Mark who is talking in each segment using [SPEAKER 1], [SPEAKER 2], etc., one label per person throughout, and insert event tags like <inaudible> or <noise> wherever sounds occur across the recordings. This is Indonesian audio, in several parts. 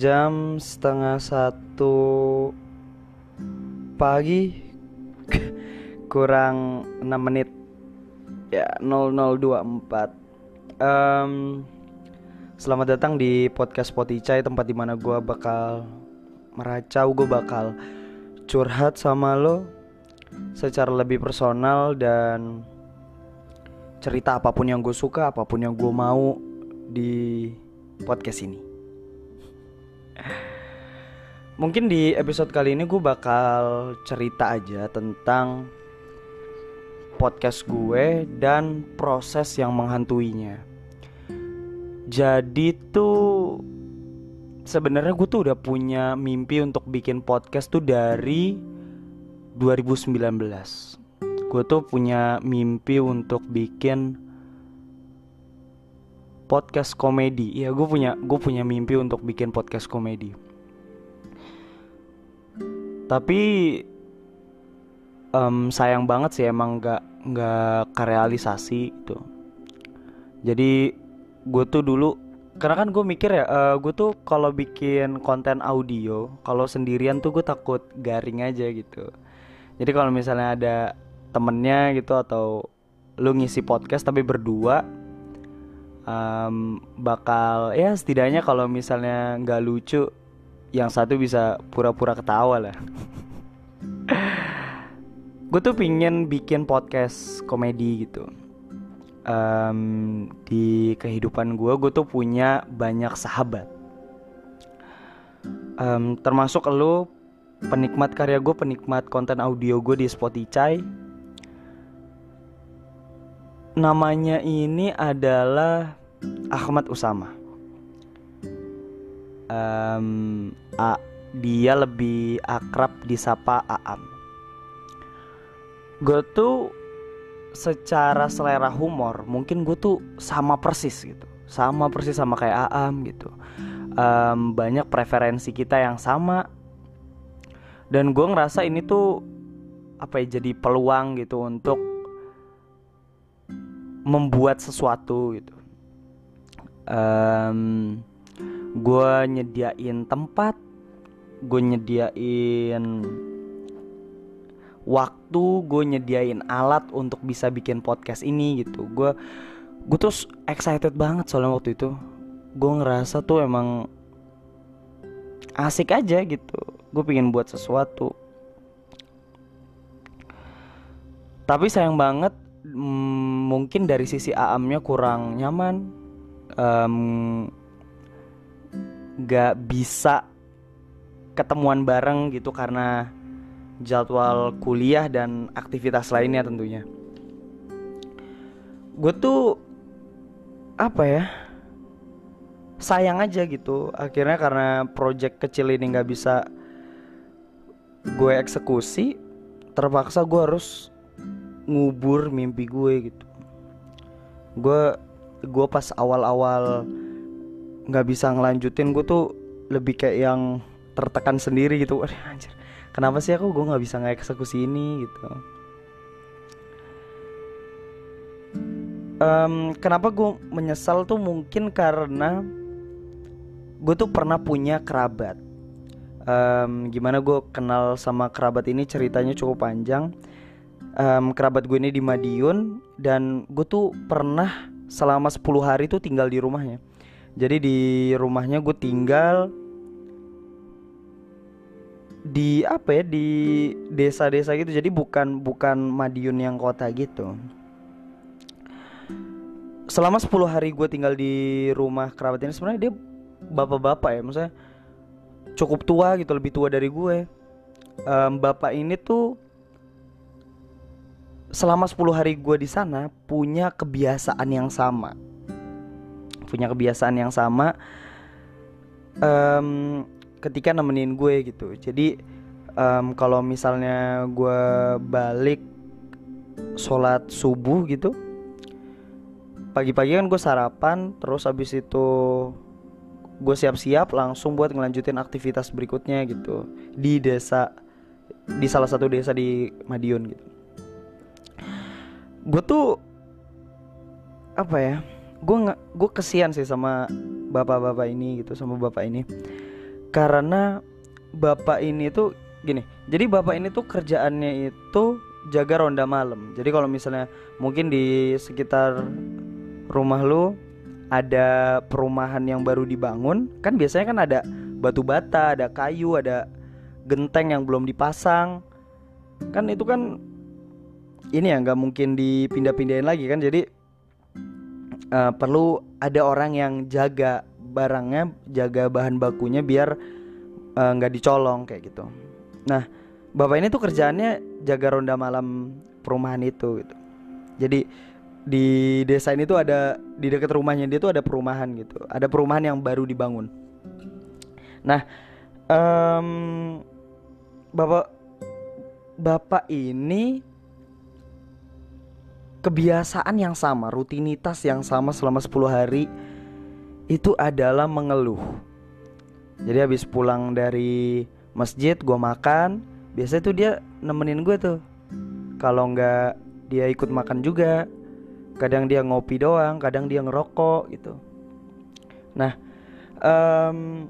[SPEAKER 1] jam setengah satu pagi. <laughs> Kurang 6 menit. Ya 0024 um, selamat datang di podcast Poticai tempat di mana gue bakal meracau gue bakal curhat sama lo secara lebih personal dan cerita apa pun yang gue suka apa pun yang gue mau di podcast ini mungkin di episode kali ini gue bakal cerita aja tentang podcast gue dan proses yang menghantuinya. Jadi tuh sebenarnya gue tuh udah punya mimpi untuk bikin podcast tuh dari 2019. Gue tuh punya mimpi untuk bikin podcast komedi. Ya gue punya gue punya mimpi untuk bikin podcast komedi. Tapi um, sayang banget sih emang gak nggak kerealisasi itu jadi gue tuh dulu karena kan gue mikir ya uh, eh, gue tuh kalau bikin konten audio kalau sendirian tuh gue takut garing aja gitu. Jadi kalau misalnya ada temennya gitu atau lu ngisi podcast tapi berdua um, bakal ya setidaknya kalau misalnya nggak lucu yang satu bisa pura-pura ketawa lah. Gue tuh pingin bikin podcast komedi gitu. Um, di kehidupan gue gue tuh punya banyak sahabat. Um, termasuk lo penikmat karya gue penikmat konten audio gue di Spotify. Namanya ini adalah Ahmad Usama um, A, dia lebih akrab disapa Aam. Gue tuh secara selera humor mungkin gue tuh sama persis gitu. Sama persis sama kayak Aam gitu. Um, banyak preferensi kita yang sama. Dan gue ngerasa ini tuh apa ya jadi peluang gitu untuk membuat sesuatu gitu. Um, gue nyediain tempat gue nyediain waktu gue nyediain alat untuk bisa bikin podcast ini gitu. Gue gue tuh excited banget soalnya waktu itu. Gue ngerasa tuh emang asik aja gitu. Gue pengen buat sesuatu. Tapi sayang banget mm, mungkin dari sisi aamnya kurang nyaman. Um, gak bisa ketemuan bareng gitu karena jadwal kuliah dan aktivitas lainnya tentunya. Gue tuh apa ya? Sayang aja gitu. Akhirnya karena project kecil ini nggak bisa gue eksekusi, terpaksa gue harus ngubur mimpi gue gitu. Gue gue pas awal-awal nggak bisa ngelanjutin gue tuh lebih kayak yang tertekan sendiri gitu. Wah, anjir. Kenapa sih aku? Gue nggak bisa ngeksekusi ini gitu. Um, kenapa gue menyesal tuh mungkin karena gue tuh pernah punya kerabat. Um, gimana gue kenal sama kerabat ini ceritanya cukup panjang. Um, kerabat gue ini di Madiun dan gue tuh pernah selama 10 hari tuh tinggal di rumahnya jadi di rumahnya gue tinggal di apa ya di desa-desa gitu. Jadi bukan bukan Madiun yang kota gitu. Selama 10 hari gue tinggal di rumah kerabat ini sebenarnya dia bapak-bapak ya. Maksudnya cukup tua gitu lebih tua dari gue um, bapak ini tuh selama 10 hari gue di sana punya kebiasaan yang sama punya kebiasaan yang sama um, ketika nemenin gue gitu. Jadi um, kalau misalnya gue balik sholat subuh gitu pagi-pagi kan gue sarapan terus abis itu gue siap-siap langsung buat ngelanjutin aktivitas berikutnya gitu di desa di salah satu desa di Madiun gitu. Gue tuh apa ya gue nggak gue kesian sih sama bapak-bapak ini gitu sama bapak ini. Karena bapak ini tuh gini jadi bapak ini tuh kerjaannya itu jaga ronda malam. Jadi kalau misalnya mungkin di sekitar rumah lu ada perumahan yang baru dibangun kan biasanya kan ada batu bata ada kayu ada genteng yang belum dipasang. Kan itu kan ini ya nggak mungkin dipindah-pindahin lagi kan. Jadi uh, perlu ada orang yang jaga barangnya jaga bahan bakunya biar eh, nggak uh, dicolong kayak gitu. Nah bapak ini tuh kerjaannya jaga ronda malam perumahan itu gitu. Jadi di desa ini tuh ada di dekat rumahnya dia tuh ada perumahan gitu. Ada perumahan yang baru dibangun. Nah um, bapak bapak ini kebiasaan yang sama, rutinitas yang sama selama 10 hari itu adalah mengeluh. Jadi habis pulang dari masjid gue makan, biasanya tuh dia nemenin gue tuh. Kalau nggak dia ikut makan juga. Kadang dia ngopi doang, kadang dia ngerokok gitu. Nah, um,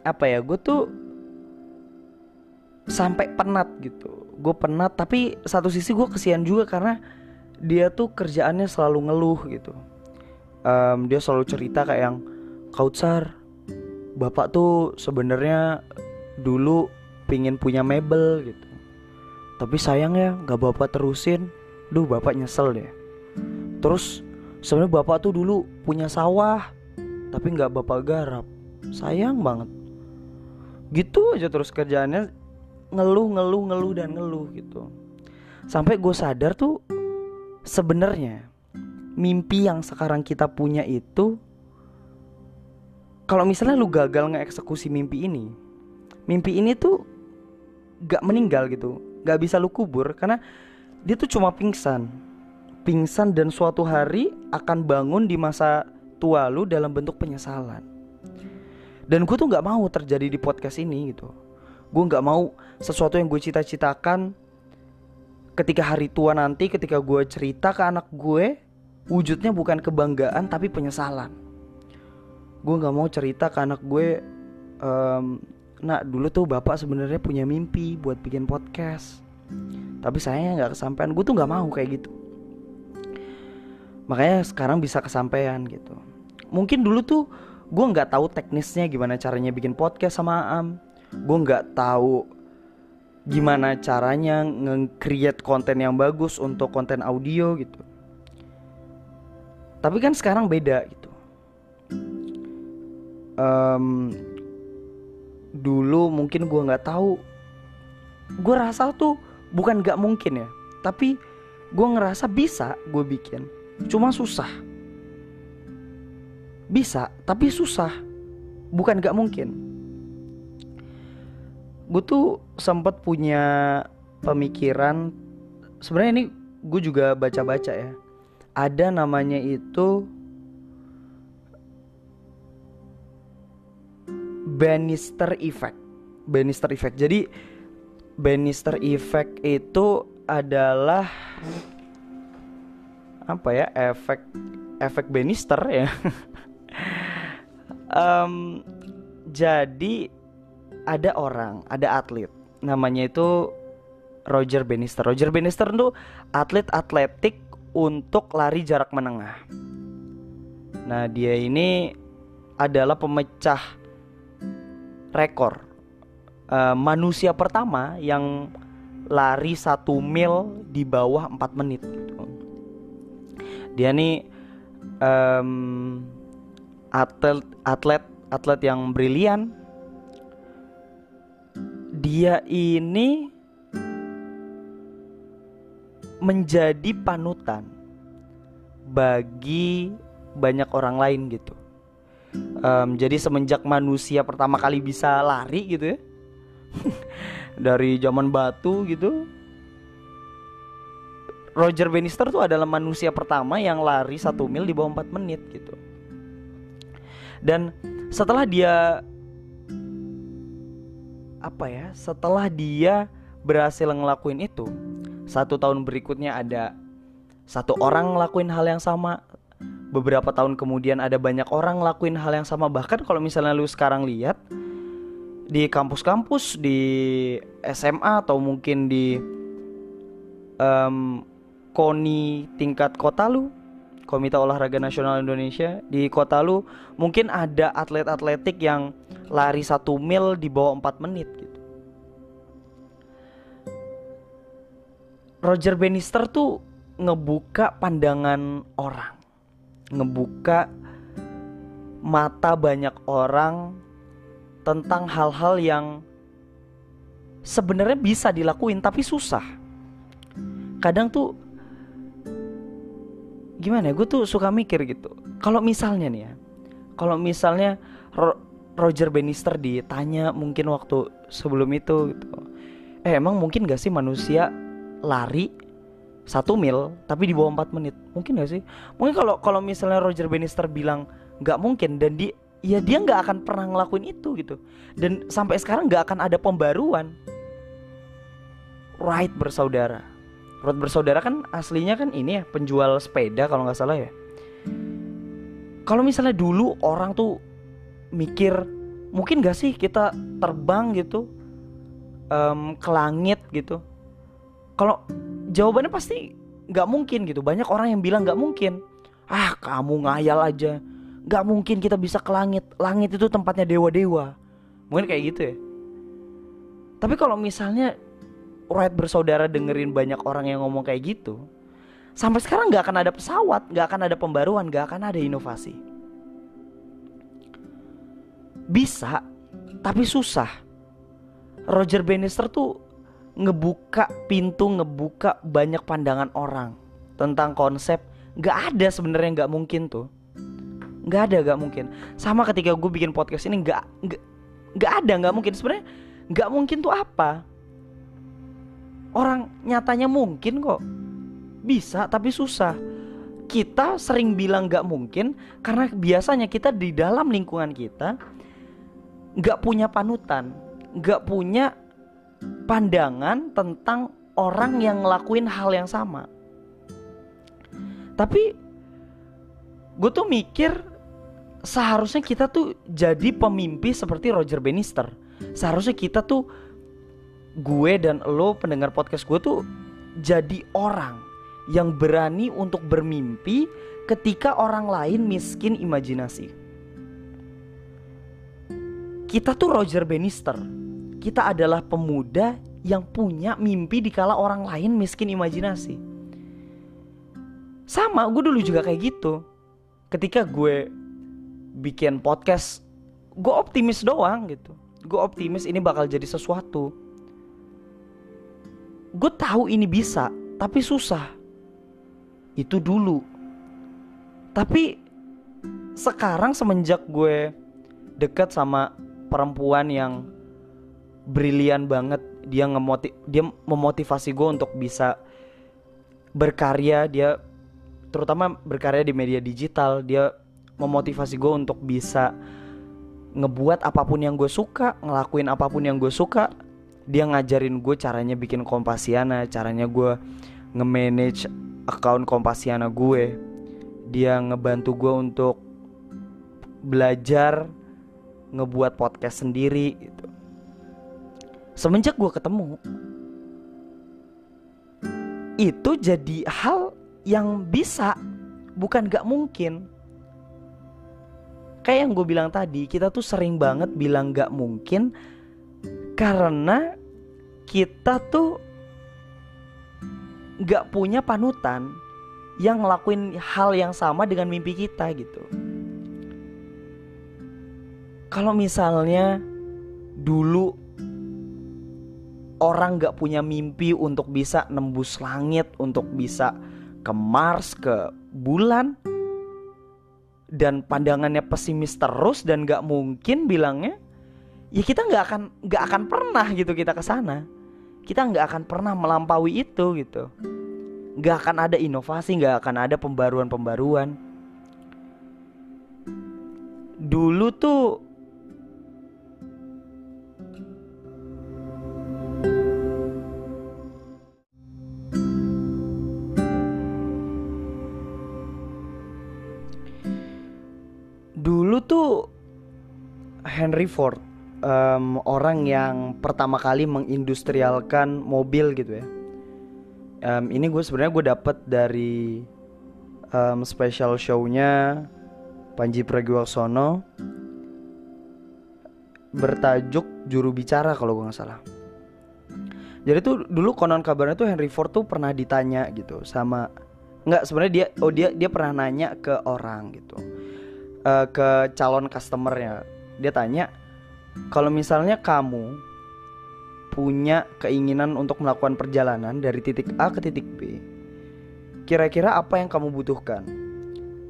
[SPEAKER 1] apa ya? Gue tuh sampai penat gitu gue penat tapi satu sisi gue kesian juga karena dia tuh kerjaannya selalu ngeluh gitu. Um, dia selalu cerita kayak yang kautsar bapak tuh sebenarnya dulu pingin punya mebel gitu. Tapi sayang ya nggak bapak terusin. Duh bapak nyesel deh. Terus sebenarnya bapak tuh dulu punya sawah tapi nggak bapak garap. Sayang banget. Gitu aja terus kerjaannya ngeluh ngeluh ngeluh dan ngeluh gitu. Sampai gue sadar tuh sebenarnya mimpi yang sekarang kita punya itu kalau misalnya lu gagal ngeeksekusi mimpi ini mimpi ini tuh gak meninggal gitu gak bisa lu kubur karena dia tuh cuma pingsan. Pingsan dan suatu hari akan bangun di masa tua lu dalam bentuk penyesalan. Dan gue tuh gak mau terjadi di podcast ini gitu gue nggak mau sesuatu yang gue cita-citakan. Ketika hari tua nanti ketika gue cerita ke anak gue wujudnya bukan kebanggaan tapi penyesalan. Gue nggak mau cerita ke anak gue um, nah dulu tuh bapak sebenarnya punya mimpi buat bikin podcast. Tapi saya nggak kesampaian. Gue tuh nggak mau kayak gitu. Makanya sekarang bisa kesampaian gitu. Mungkin dulu tuh gue nggak tahu teknisnya gimana caranya bikin podcast sama Am gue nggak tahu gimana caranya nge-create konten yang bagus untuk konten audio gitu. Tapi kan sekarang beda gitu. Um, dulu mungkin gue nggak tahu. Gue rasa tuh bukan nggak mungkin ya tapi gue ngerasa bisa gue bikin. Cuma susah. Bisa tapi susah. Bukan nggak mungkin gue tuh sempat punya pemikiran sebenarnya ini gue juga baca-baca ya. Ada namanya itu Bannister Effect. Bannister Effect. Jadi Bannister Effect itu adalah apa ya efek efek Bannister ya? <laughs> Um, jadi ada orang, ada atlet namanya itu Roger Bannister. Roger Bannister itu atlet atletik untuk lari jarak menengah. Nah, dia ini adalah pemecah rekor uh, manusia pertama yang lari satu mil di bawah 4 menit. Dia nih um, atlet atlet atlet yang brilian dia ini menjadi panutan bagi banyak orang lain gitu. Um, jadi semenjak manusia pertama kali bisa lari gitu ya, <laughs> dari zaman batu gitu, Roger Bannister tuh adalah manusia pertama yang lari satu mil di bawah 4 menit gitu. Dan setelah dia apa ya setelah dia berhasil ngelakuin itu satu tahun berikutnya ada satu orang ngelakuin hal yang sama beberapa tahun kemudian ada banyak orang ngelakuin hal yang sama. Bahkan kalau misalnya lu sekarang lihat di kampus-kampus di SMA atau mungkin di um, koni tingkat kota lu Komite Olahraga Nasional Indonesia di kota lu mungkin ada atlet atletik yang lari satu mil di bawah 4 menit gitu. Roger Bannister tuh ngebuka pandangan orang, ngebuka mata banyak orang tentang hal-hal yang sebenarnya bisa dilakuin tapi susah. Kadang tuh gimana ya gue tuh suka mikir gitu kalau misalnya nih ya kalau misalnya Roger Bannister ditanya mungkin waktu sebelum itu gitu. Eh emang mungkin gak sih manusia lari satu mil tapi di bawah 4 menit? Mungkin gak sih? Mungkin kalau kalau misalnya Roger Bannister bilang nggak mungkin dan di ya dia nggak akan pernah ngelakuin itu gitu. Dan sampai sekarang nggak akan ada pembaruan. Wright bersaudara. Rod bersaudara kan aslinya kan ini ya penjual sepeda kalau nggak salah ya. Kalau misalnya dulu orang tuh mikir mungkin gak sih kita terbang gitu um, ke langit gitu. Kalau jawabannya pasti nggak mungkin gitu. Banyak orang yang bilang nggak mungkin. Ah kamu ngayal aja. Nggak mungkin kita bisa ke langit. Langit itu tempatnya dewa-dewa. Mungkin kayak gitu ya. Tapi kalau misalnya Wright bersaudara dengerin banyak orang yang ngomong kayak gitu Sampai sekarang gak akan ada pesawat Gak akan ada pembaruan Gak akan ada inovasi Bisa Tapi susah. Roger Bannister tuh Ngebuka pintu Ngebuka banyak pandangan orang Tentang konsep. Gak ada sebenarnya gak mungkin tuh. Gak ada gak mungkin. Sama ketika gue bikin podcast ini Gak, gak, gak ada gak mungkin. Sebenarnya Gak mungkin tuh apa? Orang nyatanya mungkin kok. Bisa tapi susah. Kita sering bilang gak mungkin karena biasanya kita di dalam lingkungan kita gak punya panutan, gak punya pandangan tentang orang yang ngelakuin hal yang sama. Tapi gue tuh mikir seharusnya kita tuh jadi pemimpi seperti Roger Bannister. Seharusnya kita tuh gue dan lo pendengar podcast gue tuh jadi orang yang berani untuk bermimpi ketika orang lain miskin imajinasi. Kita tuh Roger Bannister. Kita adalah pemuda yang punya mimpi di kala orang lain miskin imajinasi. Sama, gue dulu juga kayak gitu. Ketika gue bikin podcast, gue optimis doang gitu. Gue optimis ini bakal jadi sesuatu gue tahu ini bisa tapi susah itu dulu tapi sekarang semenjak gue dekat sama perempuan yang brilian banget dia ngemoti dia memotivasi gue untuk bisa berkarya dia terutama berkarya di media digital dia memotivasi gue untuk bisa ngebuat apa pun yang gue suka ngelakuin apa pun yang gue suka dia ngajarin gue caranya bikin Kompasiana caranya gue nge-manage account Kompasiana gue. Dia ngebantu gue untuk belajar ngebuat podcast sendiri gitu. semenjak gue ketemu itu jadi hal yang bisa bukan gak mungkin kayak yang gue bilang tadi kita tuh sering banget bilang gak mungkin karena kita tuh gak punya panutan yang ngelakuin hal yang sama dengan mimpi kita gitu. Kalau misalnya dulu orang gak punya mimpi untuk bisa nembus langit, untuk bisa ke Mars, ke bulan, dan pandangannya pesimis terus dan gak mungkin bilangnya, ya kita nggak akan nggak akan pernah gitu kita ke sana. Kita nggak akan pernah melampaui itu gitu. Nggak akan ada inovasi nggak akan ada pembaruan-pembaruan. Dulu tuh tuh Henry Ford um, orang yang pertama kali mengindustrialkan mobil gitu ya. Um, ini gue sebenarnya gue dapet dari um, special show-nya Panji Pragiwaksono bertajuk juru bicara kalau gue nggak salah. Jadi tuh dulu konon kabarnya tuh Henry Ford tuh pernah ditanya gitu sama nggak sebenarnya dia oh dia dia pernah nanya ke orang gitu uh, ke calon customernya dia tanya kalau misalnya kamu punya keinginan untuk melakukan perjalanan dari titik A ke titik B, kira-kira apa yang kamu butuhkan?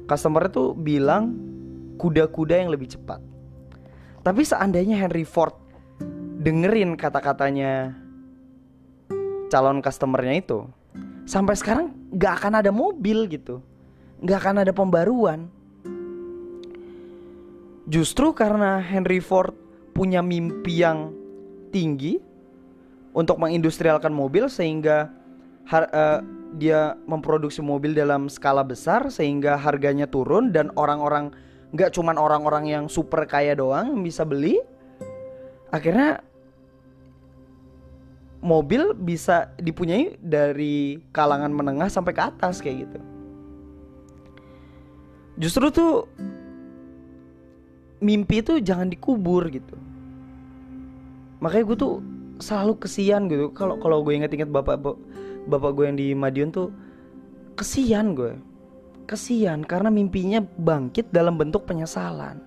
[SPEAKER 1] Customer itu bilang kuda-kuda yang lebih cepat. Tapi seandainya Henry Ford dengerin kata-katanya calon customernya itu, sampai sekarang gak akan ada mobil gitu, gak akan ada pembaruan. Justru karena Henry Ford punya mimpi yang tinggi untuk mengindustrialkan mobil sehingga uh, dia memproduksi mobil dalam skala besar sehingga harganya turun dan orang-orang nggak cuman orang-orang yang super kaya doang bisa beli akhirnya mobil bisa dipunyai dari kalangan menengah sampai ke atas kayak gitu. Justru tuh mimpi itu jangan dikubur gitu. Makanya gue tuh selalu kesian gitu. Kalau kalau gue inget-inget bapak bapak gue yang di Madiun tuh kesian gue kesian karena mimpinya bangkit dalam bentuk penyesalan.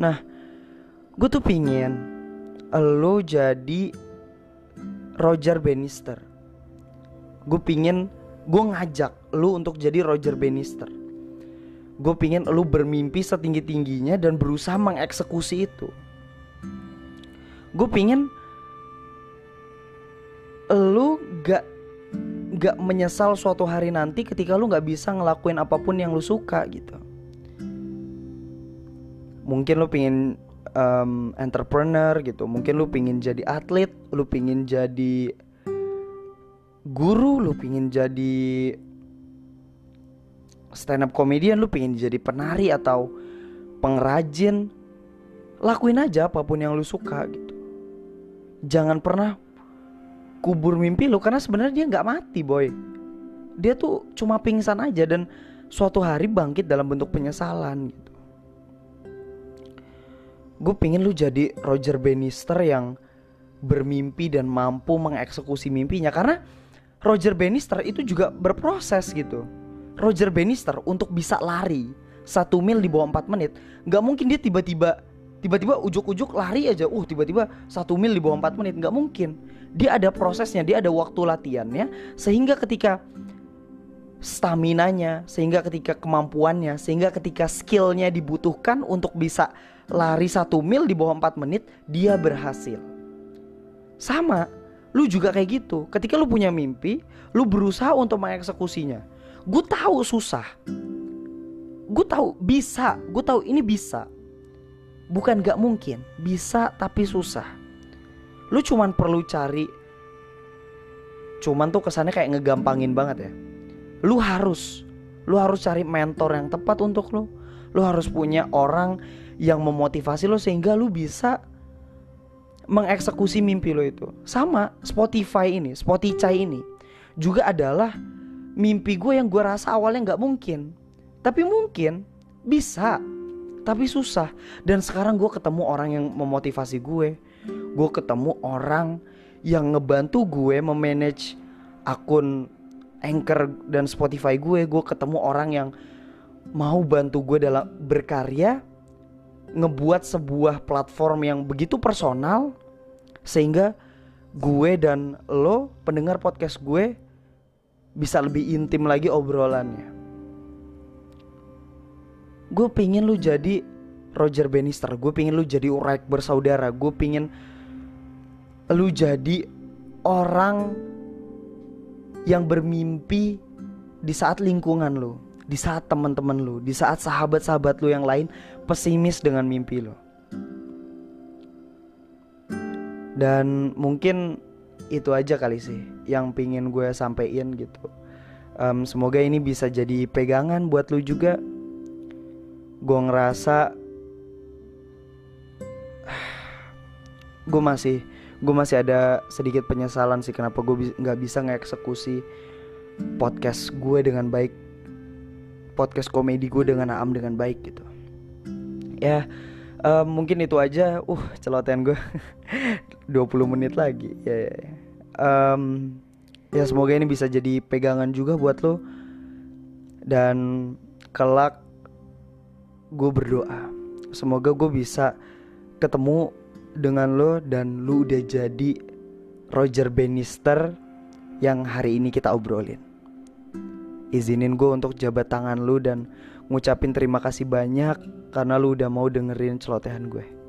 [SPEAKER 1] Nah gue tuh pingin lo jadi Roger Bannister. Gue pingin gue ngajak lo untuk jadi Roger Bannister gue pingin lo bermimpi setinggi tingginya dan berusaha mengeksekusi itu. Gue pingin lu gak gak menyesal suatu hari nanti ketika lu gak bisa ngelakuin apa pun yang lu suka gitu. Mungkin lu pingin um, entrepreneur gitu mungkin lu pingin jadi atlet lu pingin jadi guru lu pingin jadi stand up comedian lu pingin jadi penari atau pengrajin lakuin aja apa pun yang lu suka gitu. Jangan pernah kubur mimpi lo karena sebenarnya dia nggak mati boy. Dia tuh cuma pingsan aja dan suatu hari bangkit dalam bentuk penyesalan gitu. Gue pingin lu jadi Roger Bannister yang bermimpi dan mampu mengeksekusi mimpinya karena Roger Bannister itu juga berproses gitu Roger Bannister untuk bisa lari satu mil di bawah 4 menit. Nggak mungkin dia tiba-tiba tiba-tiba ujuk-ujuk lari aja. Uh tiba-tiba satu mil di bawah 4 menit. Nggak mungkin. Dia ada prosesnya dia ada waktu latihannya sehingga ketika stamina-nya sehingga ketika kemampuannya sehingga ketika skillnya dibutuhkan untuk bisa lari satu mil di bawah 4 menit dia berhasil. Sama lu juga kayak gitu. Ketika lu punya mimpi lu berusaha untuk mengeksekusinya gue tahu susah gue tahu bisa gue tahu ini bisa bukan gak mungkin, bisa tapi susah. Lu cuman perlu cari Cuman tuh kesannya kayak ngegampangin banget ya. Lu harus lu harus cari mentor yang tepat untuk lu. Lu harus punya orang yang memotivasi lo sehingga lu bisa mengeksekusi mimpi lo itu. Sama Spotify ini, Spotify ini juga adalah mimpi gue yang gue rasa awalnya nggak mungkin, tapi mungkin bisa. Tapi susah. Dan sekarang gue ketemu orang yang memotivasi gue gue ketemu orang yang ngebantu gue memanage akun Anchor dan Spotify gue gue ketemu orang yang mau bantu gue dalam berkarya ngebuat sebuah platform yang begitu personal sehingga gue dan lo pendengar podcast gue bisa lebih intim lagi obrolannya. Gue pingin lu jadi Roger Bannister gue pingin lu jadi Uraik bersaudara gue pingin lu jadi orang yang bermimpi di saat lingkungan lu di saat teman-teman lu di saat sahabat-sahabat lu yang lain pesimis dengan mimpi lu. Dan mungkin itu aja kali sih yang pingin gue sampein gitu. Um, semoga ini bisa jadi pegangan buat lu juga. Gue ngerasa <sighs> gue masih gue masih ada sedikit penyesalan sih kenapa gue nggak bi bisa ngeksekusi podcast gue dengan baik podcast komedi gue dengan Aam dengan baik gitu. Ya um, mungkin itu aja. Uh celotehan gue <laughs> 20 menit lagi ya yeah. um, ya semoga ini bisa jadi pegangan juga buat lo dan kelak gue berdoa semoga gue bisa ketemu dengan lo dan lu udah jadi Roger Bannister yang hari ini kita obrolin. Izinin gue untuk jabat tangan lu dan ngucapin terima kasih banyak karena lu udah mau dengerin celotehan gue.